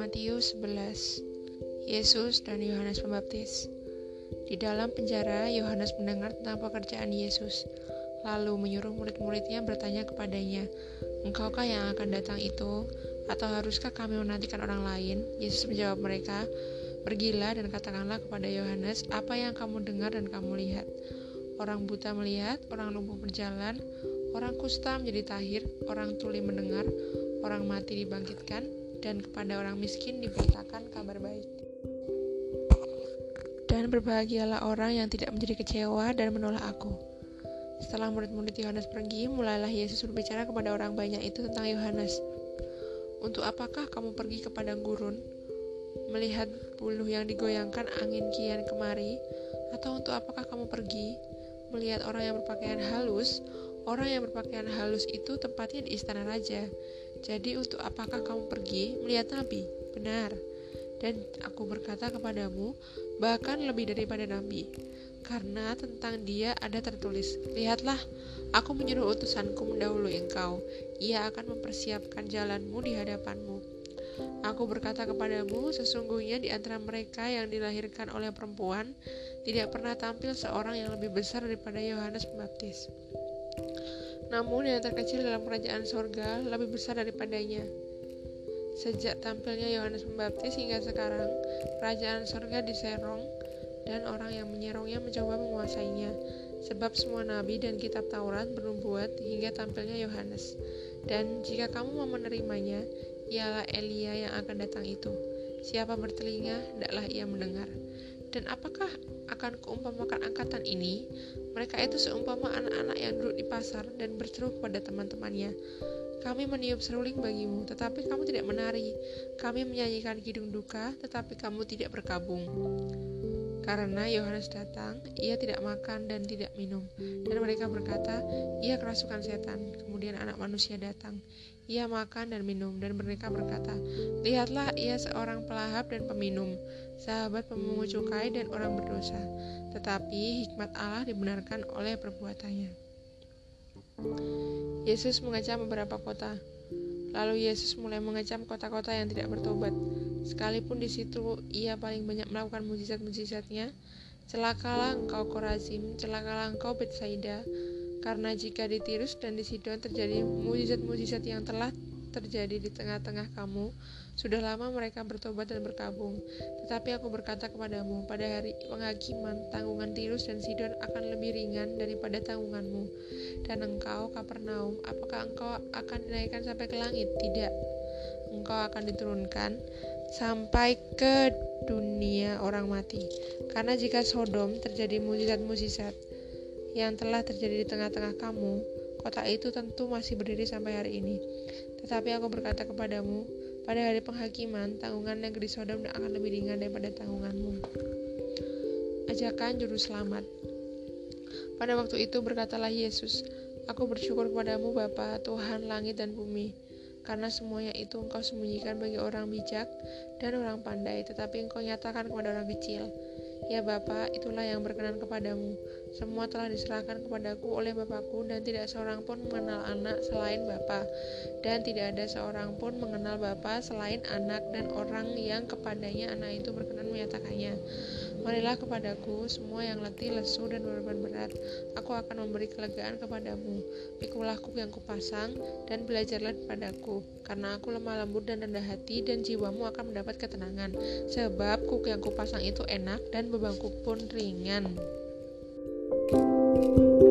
Matius 11 Yesus dan Yohanes Pembaptis Di dalam penjara, Yohanes mendengar tentang pekerjaan Yesus, lalu menyuruh murid-muridnya bertanya kepadanya, Engkaukah yang akan datang itu? Atau haruskah kami menantikan orang lain? Yesus menjawab mereka, Pergilah dan katakanlah kepada Yohanes apa yang kamu dengar dan kamu lihat. Orang buta melihat, orang lumpuh berjalan, orang kusta menjadi tahir, orang tuli mendengar, orang mati dibangkitkan, dan kepada orang miskin diberitakan kabar baik. Dan berbahagialah orang yang tidak menjadi kecewa dan menolak aku. Setelah murid-murid Yohanes pergi, mulailah Yesus berbicara kepada orang banyak itu tentang Yohanes. Untuk apakah kamu pergi kepada gurun, melihat buluh yang digoyangkan angin kian kemari, atau untuk apakah kamu pergi melihat orang yang berpakaian halus, orang yang berpakaian halus itu tempatnya di istana raja. Jadi untuk apakah kamu pergi melihat nabi? Benar. Dan aku berkata kepadamu, bahkan lebih daripada nabi. Karena tentang dia ada tertulis, Lihatlah, aku menyuruh utusanku mendahului engkau. Ia akan mempersiapkan jalanmu di hadapanmu. Aku berkata kepadamu, sesungguhnya di antara mereka yang dilahirkan oleh perempuan tidak pernah tampil seorang yang lebih besar daripada Yohanes Pembaptis. Namun yang terkecil dalam kerajaan sorga lebih besar daripadanya. Sejak tampilnya Yohanes Pembaptis hingga sekarang, kerajaan sorga diserong dan orang yang menyerongnya mencoba menguasainya. Sebab semua nabi dan kitab Taurat bernubuat hingga tampilnya Yohanes. Dan jika kamu mau menerimanya, ialah Elia yang akan datang itu. Siapa bertelinga, hendaklah ia mendengar. Dan apakah akan keumpamakan angkatan ini? Mereka itu seumpama anak-anak yang duduk di pasar dan berseru kepada teman-temannya. Kami meniup seruling bagimu, tetapi kamu tidak menari. Kami menyanyikan kidung duka, tetapi kamu tidak berkabung. Karena Yohanes datang, ia tidak makan dan tidak minum. Dan mereka berkata, ia kerasukan setan. Kemudian anak manusia datang. Ia makan dan minum. Dan mereka berkata, lihatlah ia seorang pelahap dan peminum, sahabat pemungut cukai dan orang berdosa. Tetapi hikmat Allah dibenarkan oleh perbuatannya. Yesus mengecam beberapa kota. Lalu Yesus mulai mengecam kota-kota yang tidak bertobat. Sekalipun di situ ia paling banyak melakukan mujizat-mujizatnya, celakalah engkau Korazim, celakalah engkau Betsaida, karena jika di Tirus dan di Sidon terjadi mujizat-mujizat yang telah terjadi di tengah-tengah kamu, sudah lama mereka bertobat dan berkabung. Tetapi aku berkata kepadamu, pada hari penghakiman, tanggungan Tirus dan Sidon akan lebih ringan daripada tanggunganmu. Dan engkau, Kapernaum, apakah engkau akan dinaikkan sampai ke langit? Tidak. Engkau akan diturunkan sampai ke dunia orang mati. Karena jika Sodom terjadi mujizat-mujizat yang telah terjadi di tengah-tengah kamu, kota itu tentu masih berdiri sampai hari ini. Tetapi aku berkata kepadamu, pada hari penghakiman, tanggungan negeri Sodom akan lebih ringan daripada tanggunganmu. Ajakan Juru Selamat Pada waktu itu berkatalah Yesus, Aku bersyukur kepadamu Bapa, Tuhan langit dan bumi, karena semuanya itu engkau sembunyikan bagi orang bijak dan orang pandai, tetapi engkau nyatakan kepada orang kecil. Ya Bapa, itulah yang berkenan kepadamu. Semua telah diserahkan kepadaku oleh Bapakku dan tidak seorang pun mengenal anak selain Bapa dan tidak ada seorang pun mengenal Bapa selain anak dan orang yang kepadanya anak itu berkenan menyatakannya. Marilah kepadaku semua yang letih, lesu, dan berbeban berat. Aku akan memberi kelegaan kepadamu. Pikulah kuk yang kupasang, dan belajarlah padaku. Karena aku lemah lembut dan rendah hati, dan jiwamu akan mendapat ketenangan. Sebab kuk yang kupasang itu enak, dan bebanku pun ringan. Bye.